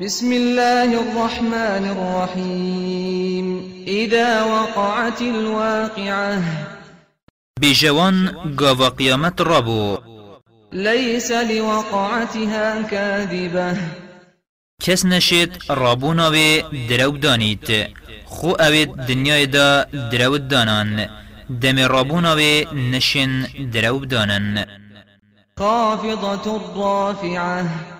بسم الله الرحمن الرحيم. إذا وقعت الواقعة. بجوان قاوا قيامت رابو ليس لوقعتها كاذبة. کس نشید رابونا و دروب دانید خو اوید دنیای دا دروب دانان. دم رابونا و نشن دروب دانن خافضة رافعة.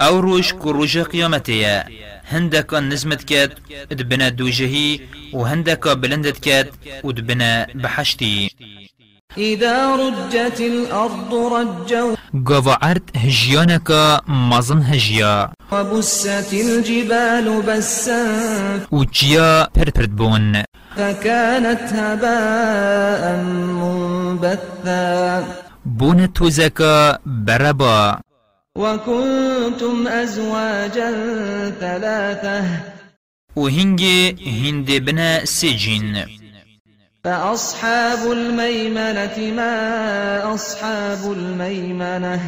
أو روش کو روش قیامتیه هندکا نزمت کد ادبنا دوجهی و هندکا بلندت کد ادبنا بحشتی. إذا رجت الأرض رجا عرد هجیانکا مزن هجیا وبست الجبال بسا و جیا پر پرد بون. فكانت هباء منبثا. بون توزکا بربا. وكنتم أزواجا ثلاثة و هنگی هند بنا سجین فأصحاب الميمنة ما أصحاب الميمنة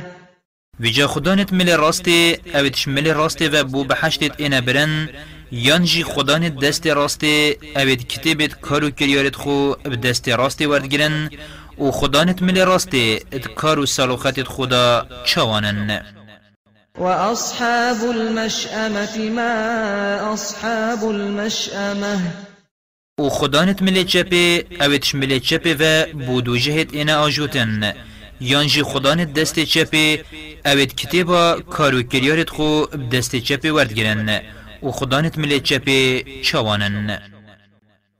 ویجا خدانت مل راستی اویدش مل راستی و بو بحشتت اینا برن. یانجی خدانت دست راستی اوید کتبت کارو کریارت خو بدست راستی وردگرن. و خدانت مل راستی ات کارو سالوختت خدا چوانن. وأصحاب المشأمة ما أصحاب المشأمة. و خدانت مل چپه اویدش مل چپه و بودو جهت اینا آجوتن یانجی خدانت دست چپه اوید کتبا کارو کریارت خو بدست چپه وردگرن و خدانت مل چپه چوانن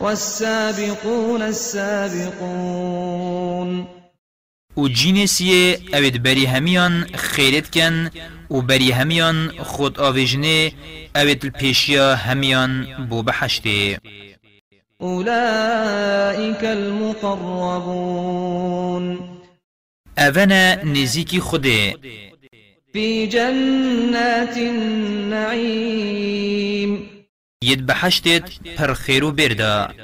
والسابقون السابقون. و جینسیه اوید بری همیان خیرت کن و بری همیان خود آویجنه اوید الپیشیا همیان بو بحشته أولئك المقربون. اونا نزیکی خوده في جنات النعيم. ید بحشتت پر خیرو بردا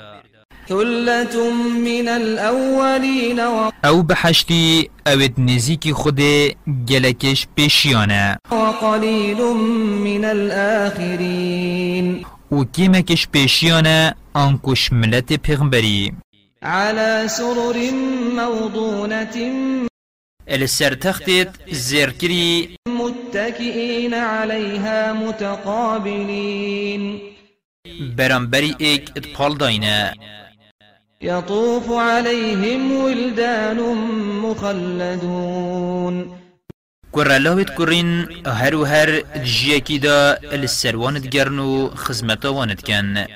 ثلة من الأولين أو بحشتی اوید نزیکی خوده گلکش پیشیانه وقليل من الآخرين و کیمکش پیشیانه آنکش ملت پیغمبری على سرر موضونة السر تختت زرکری متكئين عليها متقابلين. برانبری ایک اتپال داینه يطوف عليهم ولدان مخلدون. كرالاوت كورين هر هر جيكي دا السروانت گرنو خزمتا وانت كان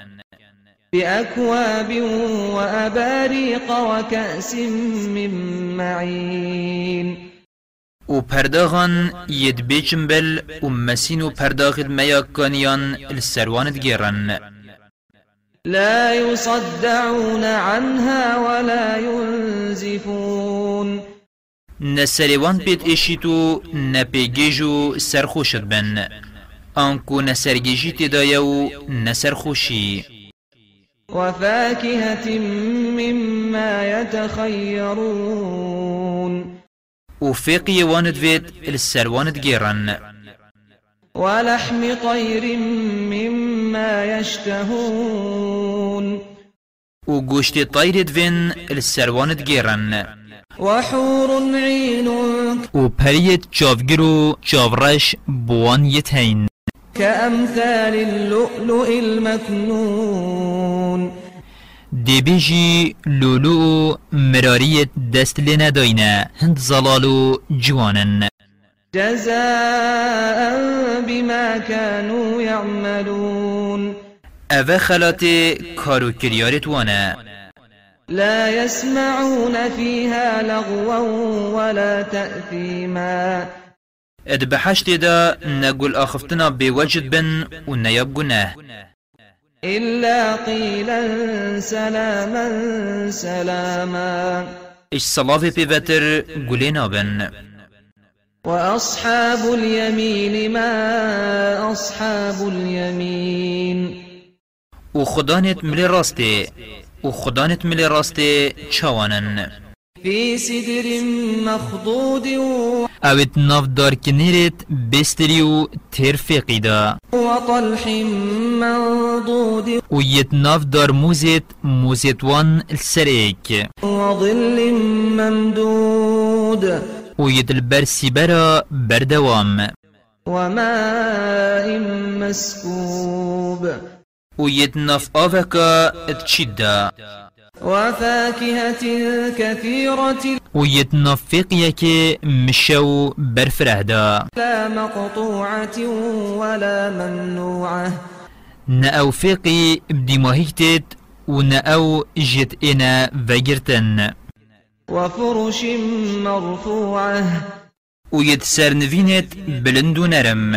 بأكواب وأباريق وكأس من معين و پرداغان ید بیچم بل و مسین و پرداغت میاکانیان السروانت گیرن لا يصدعون عنها ولا ينزفون. نسریوان پیت ایشیتو نپیگیجو سرخوشت بن. آنکو نسرگیجی تدایو نسرخوشی وفاكهة مما يتخيرون. و فیقی واند وید السروانت گیرن ولحم طير مما يشتهون. و گوشت طایرت وین السروانت گیرن وحور عين و پریت چاوگرو چاورش بوان یتین كأمثال اللؤلؤ المكنون دبیجی لولو مراریت دست لنا داینه هند زلالو جوانن جزاء بما كانوا يعملون. اوه خلات کارو کریارت وانه لا يسمعون فيها لغوا ولا تأثيما. اد بحشت دا نقول آخفتنا بوجد بن و نیاب گناه إلا قيلا سلاما سلاما. اش صلاف بيوتر قولينا بن. وأصحاب اليمين ما أصحاب اليمين. و خدانت ملی راسته و خدانت ملی راسته چوانن في سدر مخضود اوید ناف دار کنیرت بستری و تیر فقی دا وطلح منضود و یت ناف دار موزت موزت وان السریک وظل ممدود و یت البرسی برا بردوام. وماء مسكوب. و یت ناف آوکا اتشیدا وفاكهة كثيرة. و یت ناف فقیه که مشو برفره دا لا مقطوعة ولا ممنوعة. نأو فقی بدی ماهیتت و نأو جت إنا وگرتن وفرش مرفوعة. و یت سرنوینت بلند نرم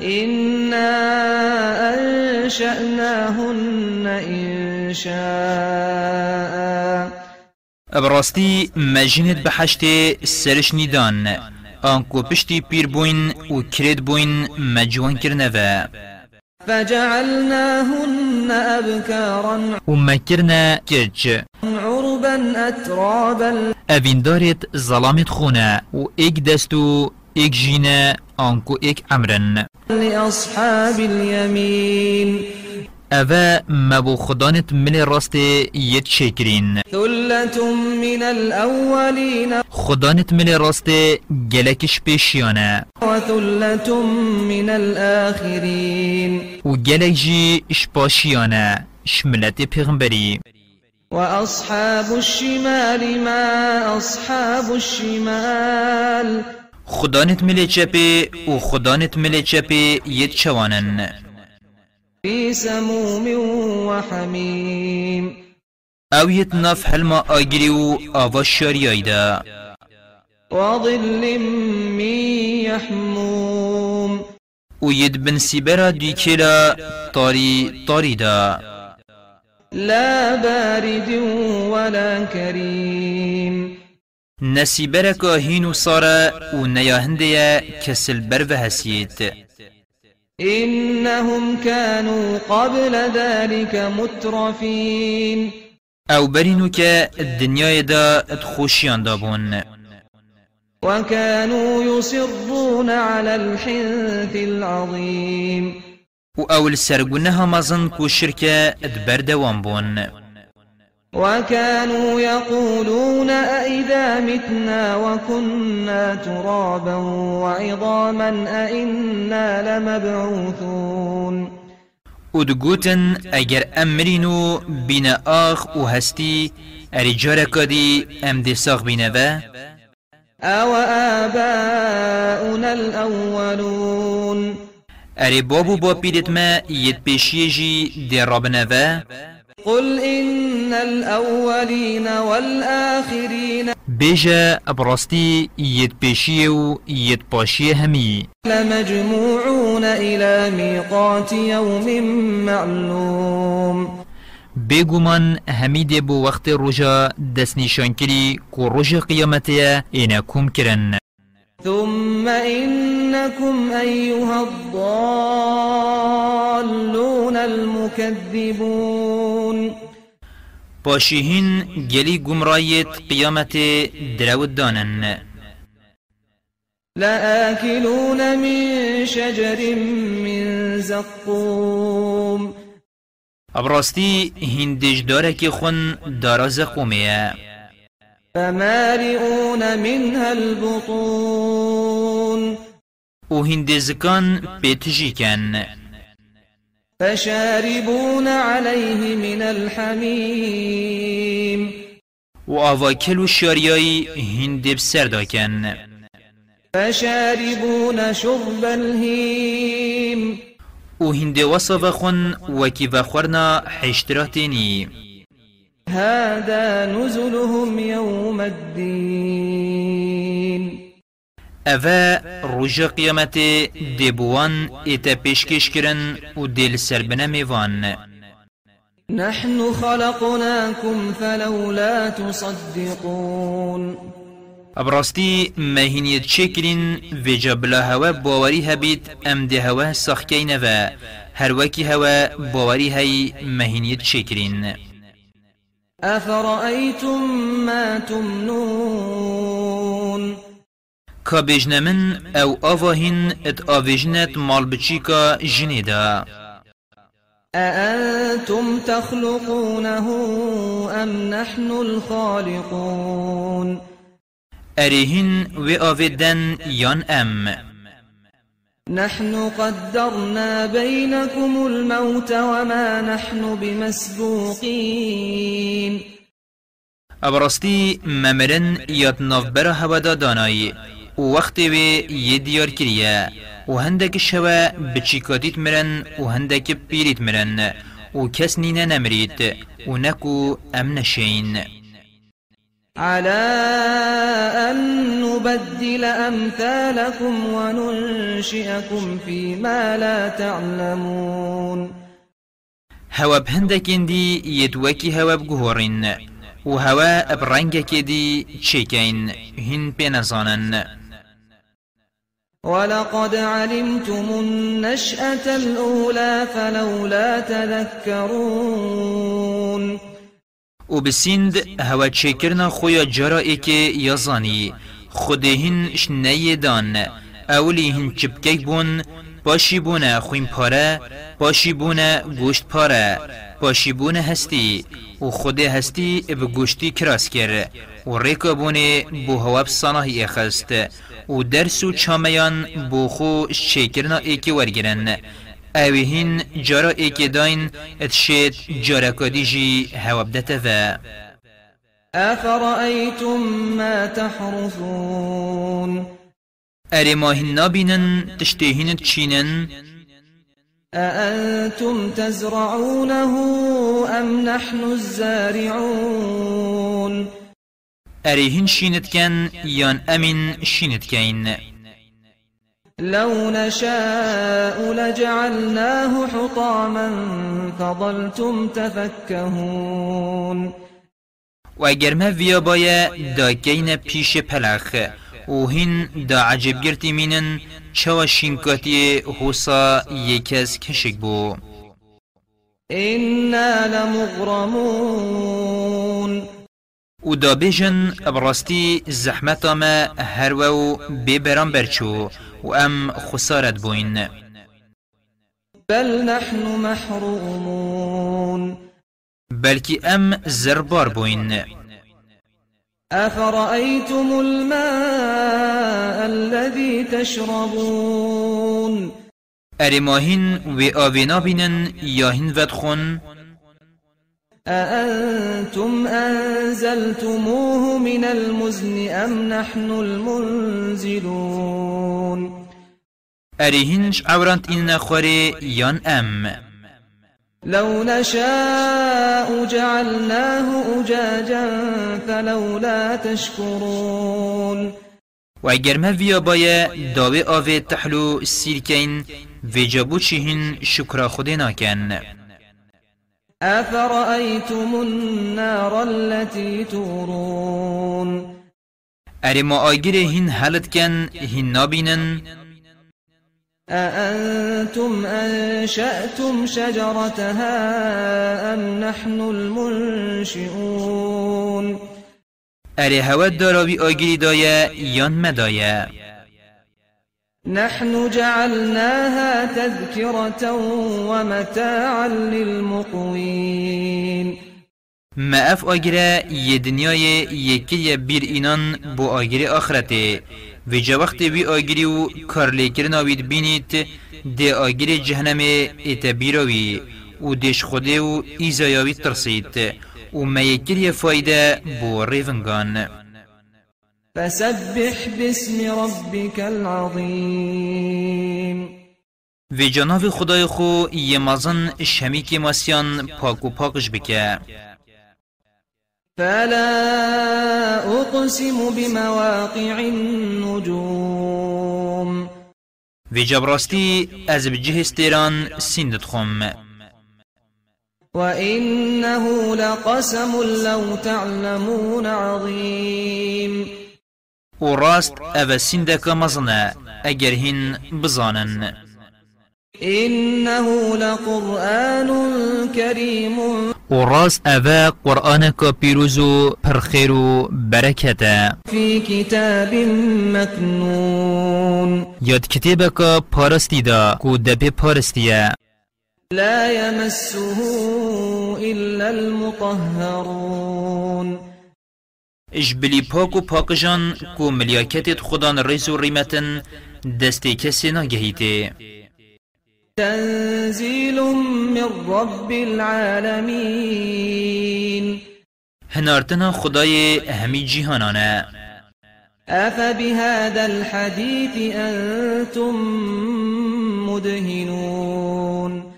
إنا أنشأناهن إن شاء براستی مجنت بحشت سرش نیدان آنکو پشتی پیر بوین و کرد بوین مجوان کرنوه فجعلناهن أبكارا و مکرنا کج عربا أترابا. اوین دارت ظلامت خونه و ایک دستو ایک جینه آنکو ایک عمرن لأصحاب اليمين. اوه مبو خدانت من راست یت شکرین ثلة من الأولين. خدانت من راست گلکش پیشیانه وثلة من الآخرين. و گلک جی شپاشیانه شملت پیغمبری. وأصحاب الشمال ما أصحاب الشمال. خدانت ملی چپی و خدانت ملی چپی یت چوانن. في سموم وحميم أو یت نف حلما آگری و آوا شاریای دا وظل من يحموم و یت بن سیبرا دیکلا تاری تاری دا لا بارد ولا كريم. نسیبرا که هینو سارا و نیاهنده کسل بر و حسیت إنهم كانوا قبل ذلك مترفين. أو برینو که دنیای دا اتخوشیان دابون وكانوا يصرون على الحنث العظيم. و اول سرگونه همازن کو شرکه بون وكانوا يقولون أئذا متنا وكنا ترابا وعظاما أئنا لمبعوثون. و دگوتن اگر امرینو بین آخ و هستی ارجار کدی ام دی ساخ بینه و؟ أو آباؤنا الأولون. اری بابو با پیرت ما جی دی رابنه و قل إن الأولين والآخرين بیجا ابراستی ید پیشیه و ید پاشیه همی لمجموعون إلى ميقات يوم معلوم بگومان همی دی بو وقت رجا دست نشان کری کو رجا قیامتیا اینا کم کرن ثم إنكم أيها الضالون المكذبون. پاشیهین گلی گمرایت قیامت درود دانن لآكلون من شجر من زقوم. ابراستی هندش داره که خون داراز قومیه فمالئون منها البطون و هندزکان پیتجی کن فشاربون عليه من الحميم و آواکل و شاریایی هندب سردا کن فشاربون شرب الهيم و هند وصف خون وکی و خورنا حشتراتینی هذا نزلهم يوم الدين. اوه روژا قیامت دیبوان ایتا پیشکش کرن و دیل سربنه میوان نحن خلقناكم فلولا تصدقون. ابراستی مهینیت چکرین و جبلا هوا باوری هبید ام ده هوا سخکین و هر وکی هوا باوری هی مهینیت چکرین أفرأيتم ما تمنون؟ کا من أو آواهن ات آویجنت مال بچی کا جنیدا أأنتم تخلقونه أم نحن الخالقون أريهن وآفدن يان أم نحن قدرنا بينكم الموت وما نحن بمسبوقين. ابرستی ممرن یاد نوبر هودا دانایی و وقتی وی یه دیار کریه و هندک شوا مرن و هندک پیریت مرن. و کس نینه نمرید و نکو ام نشین على أن نبدل أمثالكم وننشئكم فيما لا تعلمون. هوا بهندكين دي يدوكي هوا بجهورين وهوا برنجك دي تشيكين هن بينزانن ولقد علمتم النشأة الأولى فلولا تذكرون. و بسیند هوا چکرنا خویا جرا ایک یزانی خودهین شنیه دان. اولی هن چپکک بون باشی بونه خوین پاره باشی بونه گوشت پاره. باشی بونه هستی و خود هستی به گوشتی کراس کر. و ریکا بونه بو هوا بسانه اخست. و درس و چامیان بو خو شکرنا ایکی ورگرن. اوهين جارا ايكي داين اتشيت جارا كديجي هوابدتا فا أفرأيتم ما تحرثون. أري ماهن نابينن تشتيهن تشينن أأنتم تزرعونه أم نحن الزارعون؟ أريهن شينت كان يان أمين شينت كين لو نشاء لجعلناه حطاما فظلتم تفكهون. و اگر ما ویا بایا دا گین پیش پلخ و هین دا عجب گرتی مینن چوا شینکاتی حوصا یکز کشک بو. إنا لمغرمون. و دا بیجن براستی زحمت ما هر و ببران برچو و ام خسارت بوین. بل نحن محرومون. بلكي ام زربار بوين أفرأيتم الماء الذي تشربون؟ أرماهن و آوینا بینن یاهن ودخون؟ أأنتم أنزلتموه من المزن أم نحن المنزلون؟ أريهنش عورانت إننا خوري يان أم. لو نشاء جعلناه أجاجا فلولا تشكرون. و اگر ما ویا بایا داوی آوه تحلو سیرکین و جابو چهین شکر خود ناکن. أفرأيتم النار التي تورون؟ اری ما آگیر هین حلت کن هین نابینن أأنتم أنشأتم شجرتها أم نحن المنشئون؟ اری هود داراوی آگیری دایه یان مدایه نحن جعلناها تذكرة ومتاعا للمقوين. ما اف ی دنیای یکی بیر اینان بو آگری آخرته. و جا وقت وی آگری و کار لیکرنا وید بینید ده آگری جهنم ایت بیروی و دش خوده و ایزایاوی ترسید. و ما یکری فایده بو ریفنگان فسبح باسم ربك العظيم. و جناب خدای خو یه مزن شمیک ماسیان پاک و پاکش بکه. فلا أقسم بمواقع النجوم. و جبراستی از بجه استیران سندت خم. وإنه لقسم لو تعلمون عظيم. و راست أو سندک مزنه اگر هین بزانن. إنه لقرآن كريم. و راست اوه قرآن که پیروز و پرخیر و برکته في كتاب مكنون. یاد کتاب که پارستی دا کو دپی پارستیه لا يمسه إلا المطهرون. اجبلی پاک و پاکجان کو ملیاکتت خدان ریز و ریمتن دستی کسی نگهیده تنزيل من رب العالمين هنارتنا خدای همی جیهانانه أفبهذا الحديث أنتم مدهنون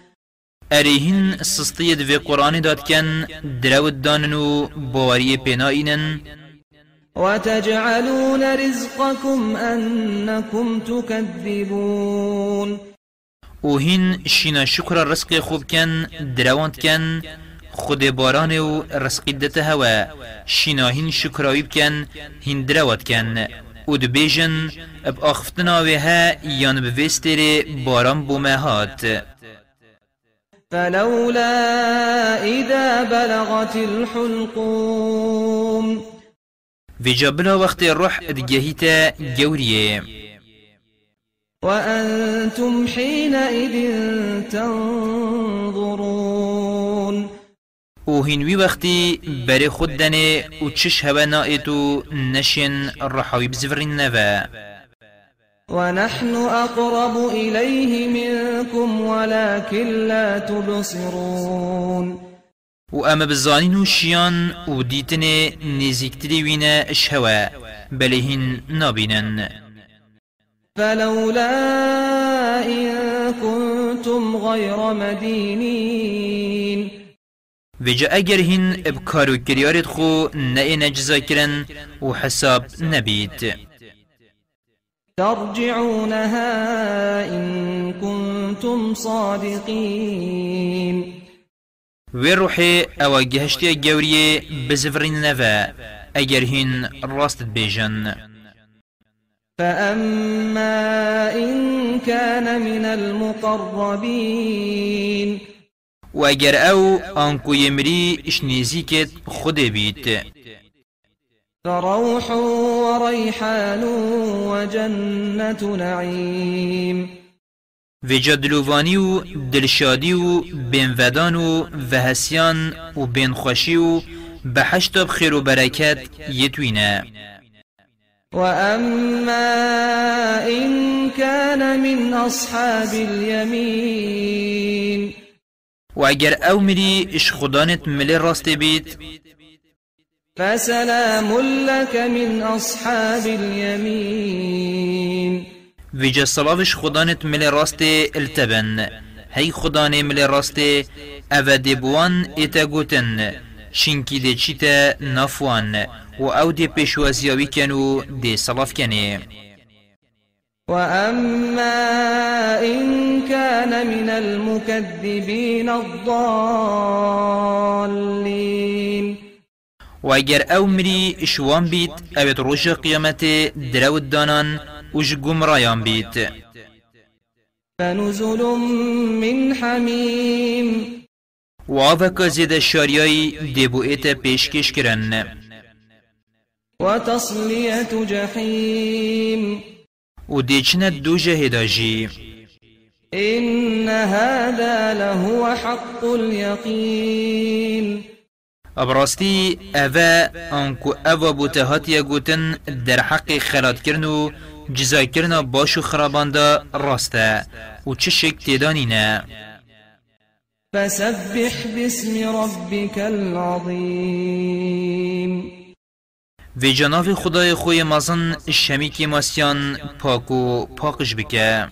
اریهن سستید و قرآن داد کن درود دانن و باوری پیناینن وتجعلون رزقكم أنكم تكذبون. و هین شینا شکر رزق خوب کن درواند کن خود باران و رزقی دته هوا. شینا هین شکراوی بکن هین درواد کن. و دبیجن اب آخفتنا و ها یان بویستر باران بومه هات. فلولا إذا بلغت الحلقوم. و جابلا وقت روح ادگهیتا گوریه وأنتم حينئذ تنظرون. و هنوی وقتی بری خود دنه و چش هوا نائتو نشین رحاوی بزفرین نوا. ونحن أقرب إليه منكم ولكن لا تبصرون. و اما بزانین و شیان و دیتن نزیکتری وینه اشهوا بله هن نابینن. فلولا إن كنتم غير مدينين. و جا اگر هن ابکارو کریارت خو نه نجزا کرن و حساب نبید ترجعونها إن كنتم صادقين. و روح أو گهشتی گوریه بزفرین نوا اگر هن راست بیجن فأما إن كان من المقربين و اگر أو آنکو یمری اشنیزیکت خود بید فروح وريحان وجنة نعيم و جدلووانی و دلشادی و بینودان و وهسیان و بینخوشی و بحشت بخیر و برکت یتوینه وأما إن كان من أصحاب اليمين و اگر أو مری اش خدانت ملی راست بید فسلام لك من أصحاب اليمين و جا صلاوش خدانت ملی راست التبن. هی خدانه ملی راست أو دبوان ایتا گوتن شنکی ده چیتا نافوان و أو ده پیشوازیاوی کنو ده صلاف کنه وأما إن كان من المكذبين الضالين و اگر أو مری اشوان بید اوید روش قیامت درود دانان وش گمرایان بید فنزل من حميم. و آوکا زید شاریای دبو ایتا پیشکش کرن. وتصلية جحيم. و دیچنه دو جهداجی إن هذا لهو حق اليقين. ابراستی اوه آنکو اوه بوتهاتی گوتن در حق خلات کرن و جزای کرن باشو خرابانده راسته و چه شک تیدانینه فسبح باسم ربك العظيم. و جناف خدای خوی مزن شمی که ماسیان پاکو پاکش بکه.